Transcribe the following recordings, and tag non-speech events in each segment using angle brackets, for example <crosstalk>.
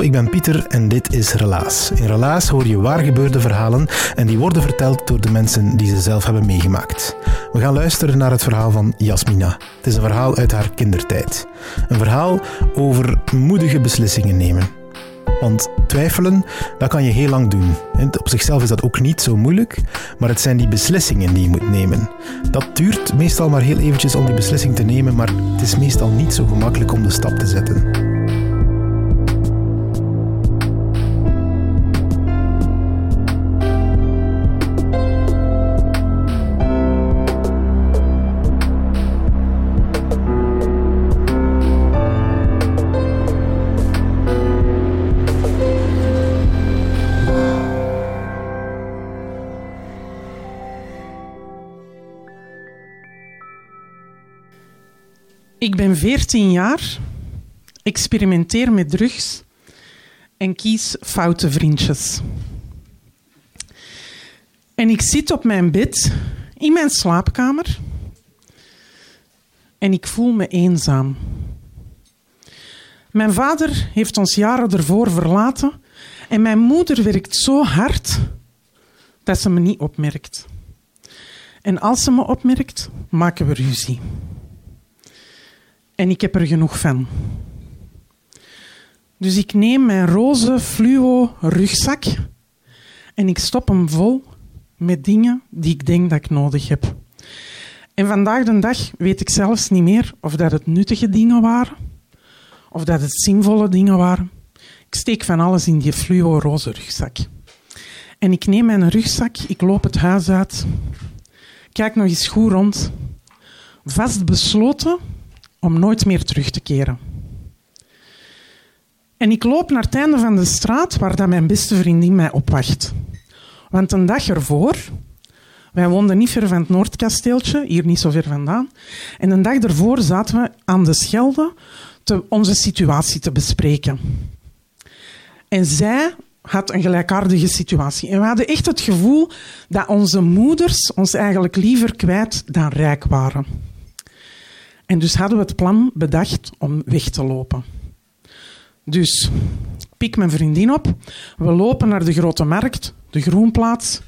Ik ben Pieter en dit is Relaas. In Relaas hoor je waar gebeurde verhalen en die worden verteld door de mensen die ze zelf hebben meegemaakt. We gaan luisteren naar het verhaal van Jasmina. Het is een verhaal uit haar kindertijd. Een verhaal over moedige beslissingen nemen. Want twijfelen, dat kan je heel lang doen. En Op zichzelf is dat ook niet zo moeilijk, maar het zijn die beslissingen die je moet nemen. Dat duurt meestal maar heel eventjes om die beslissing te nemen, maar het is meestal niet zo gemakkelijk om de stap te zetten. Ik ben 14 jaar, experimenteer met drugs en kies foute vriendjes. En ik zit op mijn bed in mijn slaapkamer en ik voel me eenzaam. Mijn vader heeft ons jaren ervoor verlaten en mijn moeder werkt zo hard dat ze me niet opmerkt. En als ze me opmerkt, maken we ruzie. En ik heb er genoeg van. Dus ik neem mijn roze fluo rugzak en ik stop hem vol met dingen die ik denk dat ik nodig heb. En vandaag de dag weet ik zelfs niet meer of dat het nuttige dingen waren of dat het zinvolle dingen waren. Ik steek van alles in die fluo roze rugzak. En ik neem mijn rugzak, ik loop het huis uit, kijk nog eens goed rond, vast besloten om nooit meer terug te keren. En ik loop naar het einde van de straat waar dat mijn beste vriendin mij opwacht. Want een dag ervoor, wij woonden niet ver van het Noordkasteeltje, hier niet zo ver vandaan, en een dag ervoor zaten we aan de Schelde te, onze situatie te bespreken. En zij had een gelijkaardige situatie. En we hadden echt het gevoel dat onze moeders ons eigenlijk liever kwijt dan rijk waren. En dus hadden we het plan bedacht om weg te lopen. Dus ik pik mijn vriendin op. We lopen naar de grote markt, de groenplaats.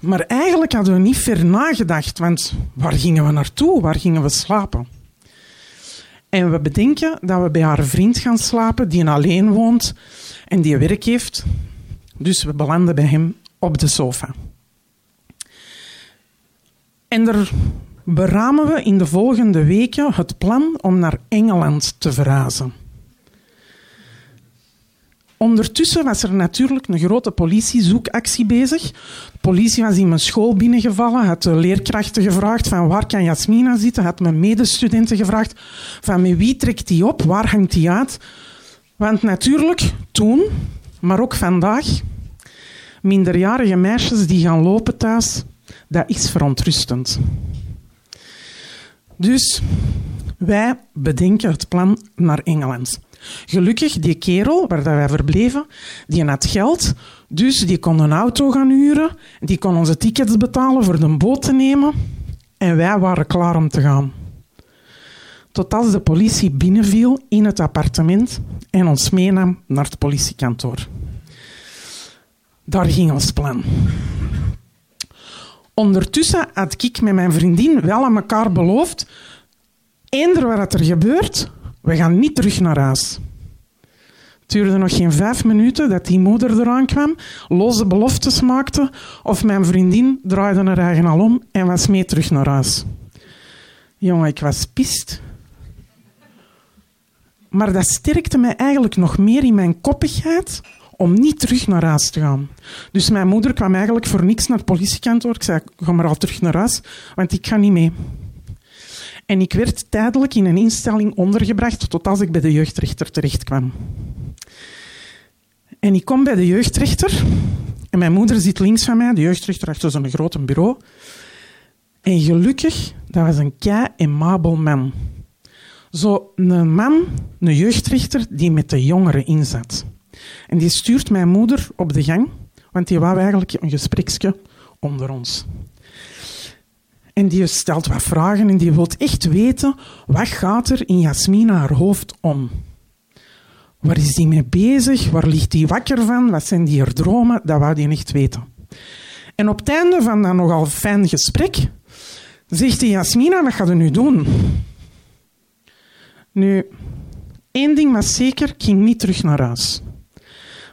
Maar eigenlijk hadden we niet ver nagedacht, want waar gingen we naartoe? Waar gingen we slapen? En we bedenken dat we bij haar vriend gaan slapen, die alleen woont en die werk heeft. Dus we belanden bij hem op de sofa. En er beramen we in de volgende weken het plan om naar Engeland te verhuizen. Ondertussen was er natuurlijk een grote politiezoekactie bezig. De politie was in mijn school binnengevallen, had de leerkrachten gevraagd van waar kan Jasmina zitten, had mijn medestudenten gevraagd van met wie trekt die op, waar hangt die uit. Want natuurlijk, toen, maar ook vandaag, minderjarige meisjes die gaan lopen thuis, dat is verontrustend. Dus wij bedenken het plan naar Engeland. Gelukkig, die kerel waar wij verbleven, die had geld. Dus die kon een auto gaan huren. Die kon onze tickets betalen voor de boot te nemen. En wij waren klaar om te gaan. Tot als de politie binnenviel in het appartement en ons meenam naar het politiekantoor. Daar ging ons plan. Ondertussen had ik met mijn vriendin wel aan elkaar beloofd. Eender wat er gebeurt, we gaan niet terug naar huis. Het duurde nog geen vijf minuten dat die moeder eraan kwam, loze beloftes maakte, of mijn vriendin draaide haar eigen al om en was mee terug naar huis. Jongen, ik was pist. Maar dat sterkte mij eigenlijk nog meer in mijn koppigheid om niet terug naar huis te gaan. Dus mijn moeder kwam eigenlijk voor niks naar het politiekantoor. Ik zei, ga maar al terug naar huis, want ik ga niet mee. En ik werd tijdelijk in een instelling ondergebracht tot als ik bij de jeugdrechter terecht kwam. En ik kom bij de jeugdrechter en mijn moeder zit links van mij, de jeugdrechter achter zo'n groot bureau. En gelukkig, dat was een kei mabel man. Zo een man, een jeugdrechter, die met de jongeren inzat. En die stuurt mijn moeder op de gang, want die wou eigenlijk een gespreksje onder ons. En die stelt wat vragen en die wil echt weten wat gaat er in Jasmina haar hoofd om. Waar is die mee bezig? Waar ligt die wakker van? Wat zijn die haar dromen? Dat wou die echt weten. En op het einde van dat nogal fijn gesprek zegt die Jasmina, wat gaat je nu doen? Nu, één ding was zeker, ik ging niet terug naar huis.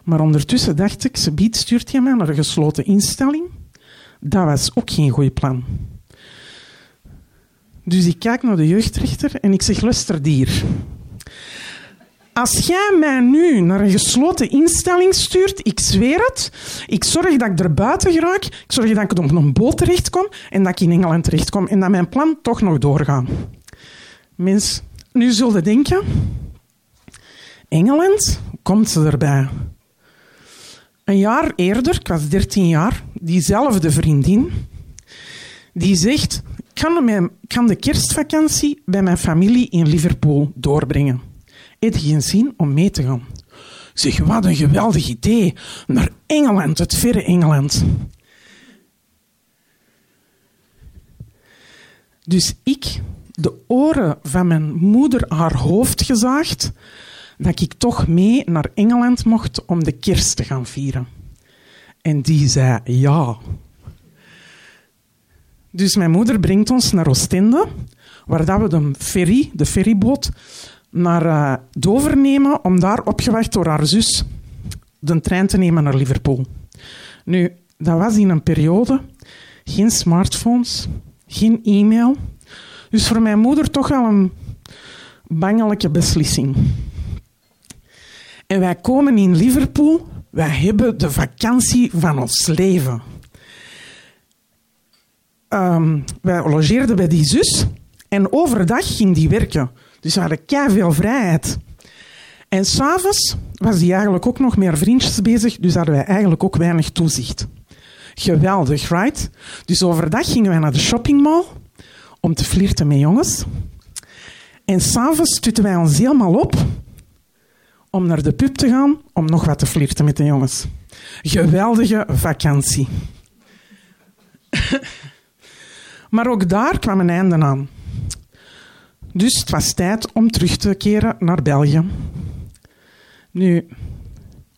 Maar ondertussen dacht ik, ze biedt stuurt je mij naar een gesloten instelling. Dat was ook geen goed plan. Dus ik kijk naar de jeugdrechter en ik zeg, luister dier. Als jij mij nu naar een gesloten instelling stuurt, ik zweer het, ik zorg dat ik er buiten geraak, ik zorg dat ik op een boot terechtkom en dat ik in Engeland terechtkom en dat mijn plan toch nog doorgaat. Mens, nu zullen denken, Engeland, komt ze erbij? Een jaar eerder, ik was 13 jaar, diezelfde vriendin, die zegt, ik kan, kan de kerstvakantie bij mijn familie in Liverpool doorbrengen. Heb geen zin om mee te gaan? Zeg, wat een geweldig idee. Naar Engeland, het verre Engeland. Dus ik, de oren van mijn moeder haar hoofd gezaagd, dat ik toch mee naar Engeland mocht om de kerst te gaan vieren. En die zei ja. Dus mijn moeder brengt ons naar Oostende, waar dat we de ferry, de ferryboot, naar uh, Dover nemen om daar opgewacht door haar zus de trein te nemen naar Liverpool. Nu, dat was in een periode geen smartphones, geen e-mail. Dus voor mijn moeder toch wel een bangelijke beslissing. En wij komen in Liverpool, wij hebben de vakantie van ons leven. Um, wij logeerden bij die zus en overdag ging die werken. Dus we hadden kei veel vrijheid. En s'avonds was die eigenlijk ook nog meer vriendjes bezig, dus hadden wij eigenlijk ook weinig toezicht. Geweldig, right? Dus overdag gingen wij naar de shoppingmall om te flirten met jongens. En s'avonds stutten wij ons helemaal op om naar de pub te gaan om nog wat te flirten met de jongens. Geweldige vakantie. <laughs> maar ook daar kwam een einde aan. Dus het was tijd om terug te keren naar België. Nu,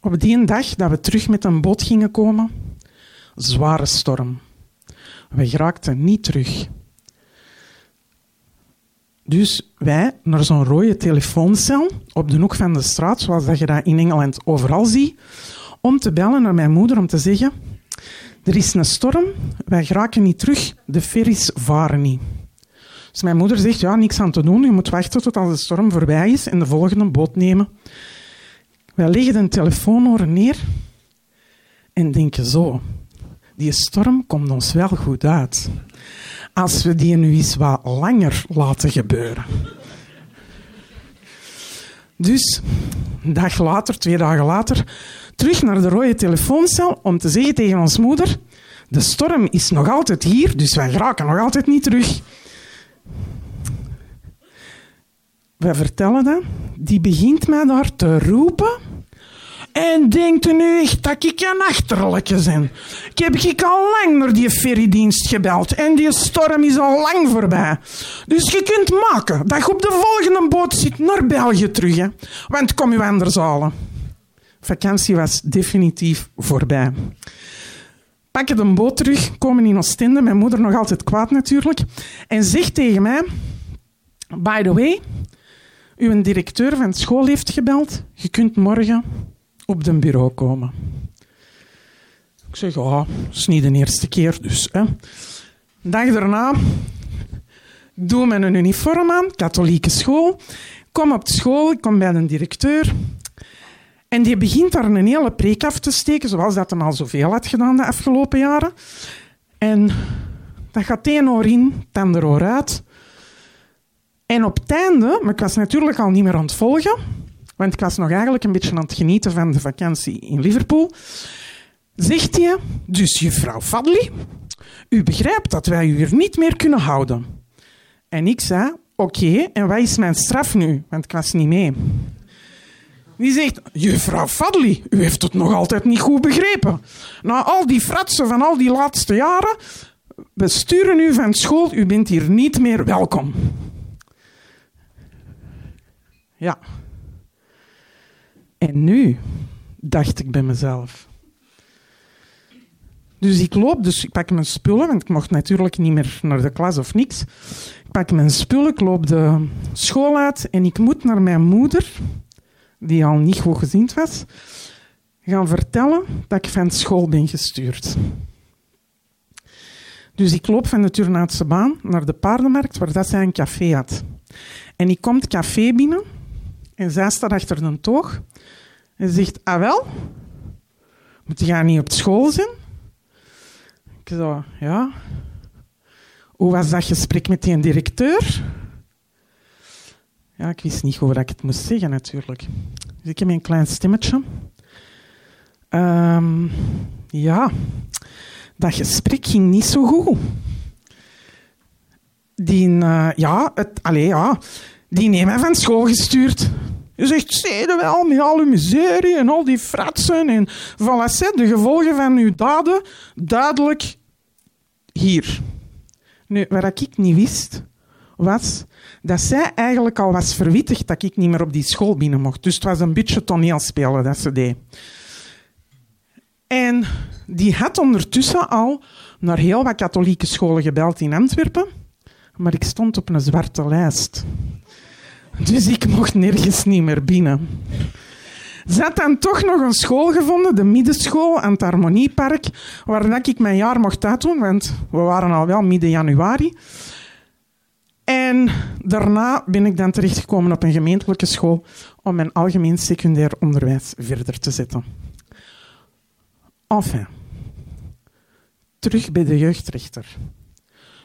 op die dag dat we terug met een boot gingen komen, zware storm. We geraakten niet terug. Dus wij naar zo'n rode telefooncel op de hoek van de straat, zoals dat je dat in Engeland overal ziet, om te bellen naar mijn moeder om te zeggen: Er is een storm, wij geraken niet terug, de ferries varen niet. Dus mijn moeder zegt, ja, niks aan te doen. Je moet wachten tot als de storm voorbij is en de volgende boot nemen. Wij leggen de telefoonoren neer en denken zo, die storm komt ons wel goed uit. Als we die nu eens wat langer laten gebeuren. Dus, een dag later, twee dagen later, terug naar de rode telefooncel om te zeggen tegen ons moeder, de storm is nog altijd hier, dus wij geraken nog altijd niet terug. wij vertellen dat, die begint mij daar te roepen. En denkt u nu echt dat ik een achterlijke ben? Ik heb ik al lang naar die ferrydienst gebeld en die storm is al lang voorbij. Dus je kunt maken dat je op de volgende boot zit naar België terug. Hè? Want kom je anders halen. Vakantie was definitief voorbij. Pakken de boot terug, komen in Oostende, mijn moeder nog altijd kwaad natuurlijk, en zegt tegen mij, by the way, uw directeur van school heeft gebeld. Je kunt morgen op de bureau komen. Ik zeg, ja, dat is niet de eerste keer dus. Hè. Dag daarna doe mijn uniform aan, katholieke school. Kom op school, ik kom bij de directeur. En die begint daar een hele preek af te steken, zoals dat hem al zoveel had gedaan de afgelopen jaren. En dat gaat één oor in, het oor uit. En op het einde, maar ik was natuurlijk al niet meer aan het volgen, want ik was nog eigenlijk een beetje aan het genieten van de vakantie in Liverpool, zegt hij, dus juffrouw Fadli, u begrijpt dat wij u hier niet meer kunnen houden. En ik zei, oké, en wat is mijn straf nu? Want ik was niet mee. Die zegt, juffrouw Fadli, u heeft het nog altijd niet goed begrepen. Na al die fratsen van al die laatste jaren, we sturen u van school, u bent hier niet meer welkom. Ja. En nu dacht ik bij mezelf. Dus ik loop, dus ik pak mijn spullen, want ik mocht natuurlijk niet meer naar de klas of niks. Ik pak mijn spullen, ik loop de school uit en ik moet naar mijn moeder, die al niet goed gezind was, gaan vertellen dat ik van school ben gestuurd. Dus ik loop van de Turnhoutse baan naar de paardenmarkt, waar dat zij een café had. En ik kom het café binnen en zij staat achter een toog en zegt, ah wel, moet je niet op school zijn? Ik zo, ja. Hoe was dat gesprek met die directeur? Ja, ik wist niet hoe ik het moest zeggen natuurlijk. Dus ik heb een klein stemmetje. Ehm, ja, dat gesprek ging niet zo goed. Die, uh, ja, het, allez, ja, die neemt mij van school gestuurd. Je zegt, steden wel, met al uw miserie en al die fratsen en voilà, de gevolgen van uw daden, duidelijk hier. Nu, wat ik niet wist, was dat zij eigenlijk al was verwittigd dat ik niet meer op die school binnen mocht. Dus het was een beetje toneelspelen dat ze deed. En die had ondertussen al naar heel wat katholieke scholen gebeld in Antwerpen, maar ik stond op een zwarte lijst. Dus ik mocht nergens niet meer binnen. Ze had dan toch nog een school gevonden, de middenschool aan het Harmoniepark, waar ik mijn jaar mocht uitdoen, want we waren al wel midden januari. En daarna ben ik dan terechtgekomen op een gemeentelijke school om mijn algemeen secundair onderwijs verder te zetten. Enfin, terug bij de jeugdrechter.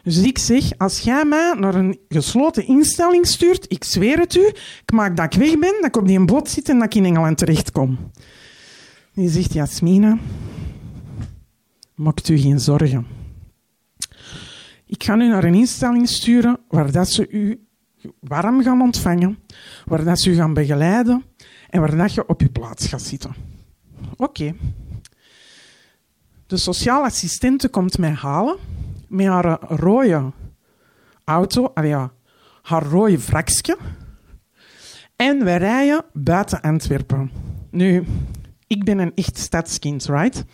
Dus ik zeg, als jij mij naar een gesloten instelling stuurt, ik zweer het u, ik maak dat ik weg ben, dat ik op die boot zit en dat ik in Engeland terechtkom. Die zegt, Jasmina, maakt u geen zorgen. Ik ga u naar een instelling sturen waar dat ze u warm gaan ontvangen, waar dat ze u gaan begeleiden en waar dat je op je plaats gaat zitten. Oké. De sociale assistente komt mij halen met haar rode auto, ja, haar rode wrakje. En wij rijden buiten Antwerpen. Nu, ik ben een echt stadskind, right?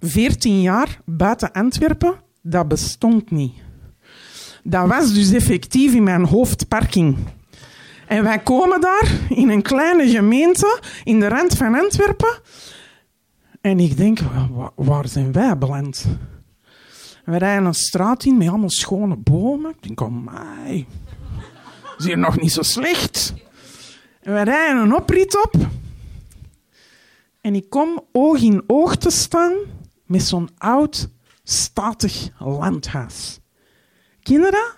14 jaar buiten Antwerpen, dat bestond niet. Dat was dus effectief in mijn hoofdparking. En wij komen daar in een kleine gemeente in de rand van Antwerpen. En ik denk, waar zijn wij beland? We rijden een straat in met allemaal schone bomen. Ik denk, oh my, is hier nog niet zo slecht. We rijden een oprit op. En ik kom oog in oog te staan met zo'n oud, statig landhuis. Kinderen,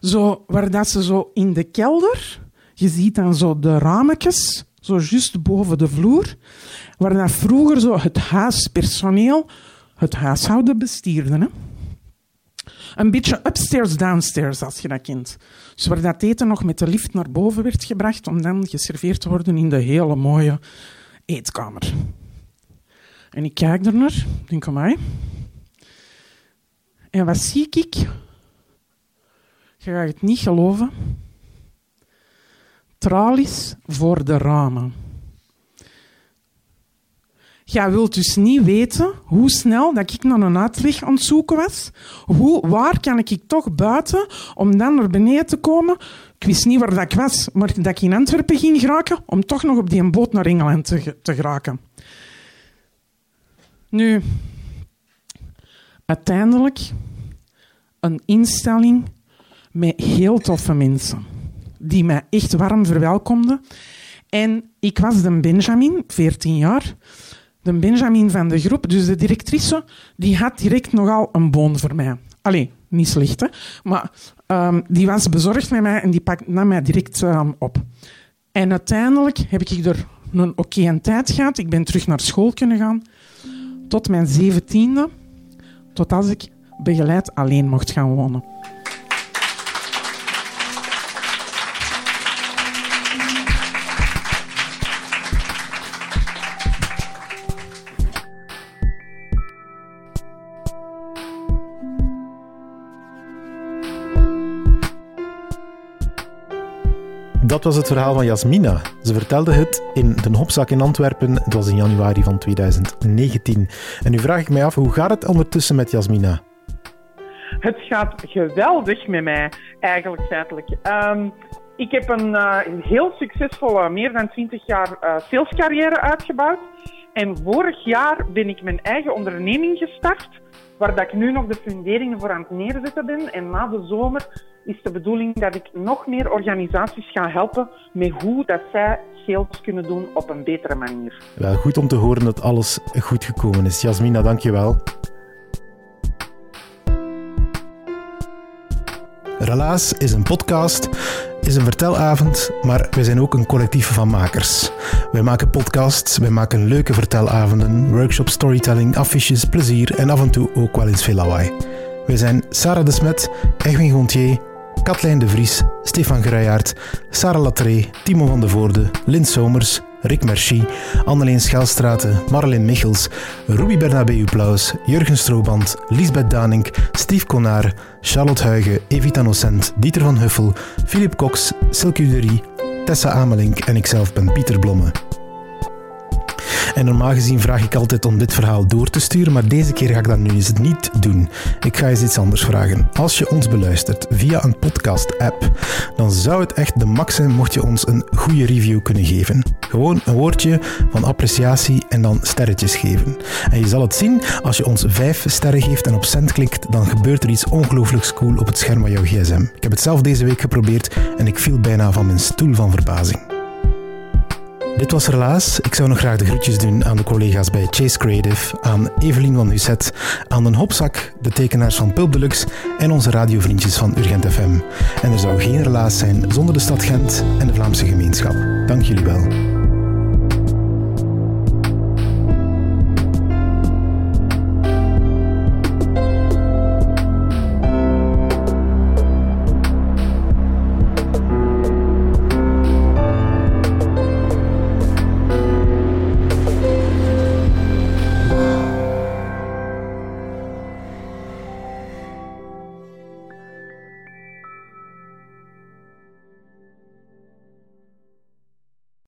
zo, waar dat ze zo in de kelder, je ziet dan zo de rametjes, zo juist boven de vloer, waar vroeger zo het huispersoneel het huishouden bestierde. Hè? Een beetje upstairs, downstairs, als je dat kent. Dus waar dat eten nog met de lift naar boven werd gebracht om dan geserveerd te worden in de hele mooie eetkamer. En ik kijk er naar, denk aan mij. En wat zie ik? Je gaat het niet geloven. Tralies voor de ramen. Jij wilt dus niet weten hoe snel dat ik naar een uitweg aan het zoeken was. Hoe, waar kan ik toch buiten om dan naar beneden te komen? Ik wist niet waar dat ik was, maar dat ik in Antwerpen ging geraken om toch nog op die boot naar Engeland te, te geraken. Nu, uiteindelijk een instelling met heel toffe mensen die mij echt warm verwelkomden. En ik was de Benjamin, 14 jaar de Benjamin van de groep, dus de directrice, die had direct nogal een boon voor mij. Allee, niet slecht, hè? maar um, die was bezorgd met mij en die pakte nam mij direct um, op. En uiteindelijk heb ik er een oké okay tijd gehad. Ik ben terug naar school kunnen gaan. Tot mijn zeventiende. Tot als ik begeleid alleen mocht gaan wonen. Dat was het verhaal van Jasmina. Ze vertelde het in de Hopzak in Antwerpen. Het was in januari van 2019. En nu vraag ik mij af, hoe gaat het ondertussen met Jasmina? Het gaat geweldig met mij, eigenlijk feitelijk. Um, ik heb een, een, heel succesvolle, meer dan 20 jaar uh, salescarrière uitgebouwd. En vorig jaar ben ik mijn eigen onderneming gestart, waar ik nu nog de funderingen voor aan het neerzetten ben. En na de zomer is de bedoeling dat ik nog meer organisaties ga helpen met hoe dat zij sales kunnen doen op een betere manier. Wel goed om te horen dat alles goed gekomen is. Jasmina, dank Relaas is een podcast, is een vertelavond, maar wij zijn ook een collectief van makers. Wij maken podcasts, wij maken leuke vertelavonden, workshops, storytelling, affiches, plezier en af en toe ook wel eens veel lawaai. Wij zijn Sarah de Smet, Egwin Gontier, Katlijn de Vries, Stefan Gruijaert, Sarah Latree, Timo van de Voorde, Lint Somers, Rick Merci, Anneleen Schelstraten, Marleen Michels, Ruby Bernabeu Plaus, Jurgen Strooband, Lisbeth Danink, Steve Konaar, Charlotte Huigen, Evita Nocent, Dieter van Huffel, Philip Cox, Silke Uderie, Tessa Amelink en ikzelf ben Pieter Blomme. En normaal gezien vraag ik altijd om dit verhaal door te sturen, maar deze keer ga ik dat nu eens niet doen. Ik ga eens iets anders vragen. Als je ons beluistert via een podcast-app, dan zou het echt de max zijn mocht je ons een goede review kunnen geven. Gewoon een woordje van appreciatie en dan sterretjes geven. En je zal het zien, als je ons vijf sterren geeft en op cent klikt, dan gebeurt er iets ongelooflijks cool op het scherm van jouw gsm. Ik heb het zelf deze week geprobeerd en ik viel bijna van mijn stoel van verbazing. Dit was Relaas. Ik zou nog graag de groetjes doen aan de collega's bij Chase Creative, aan Evelien van Husset, aan Den Hopzak, de tekenaars van Pulp Deluxe en onze radiovriendjes van Urgent FM. En er zou geen relaas zijn zonder de stad Gent en de Vlaamse gemeenschap. Dank jullie wel.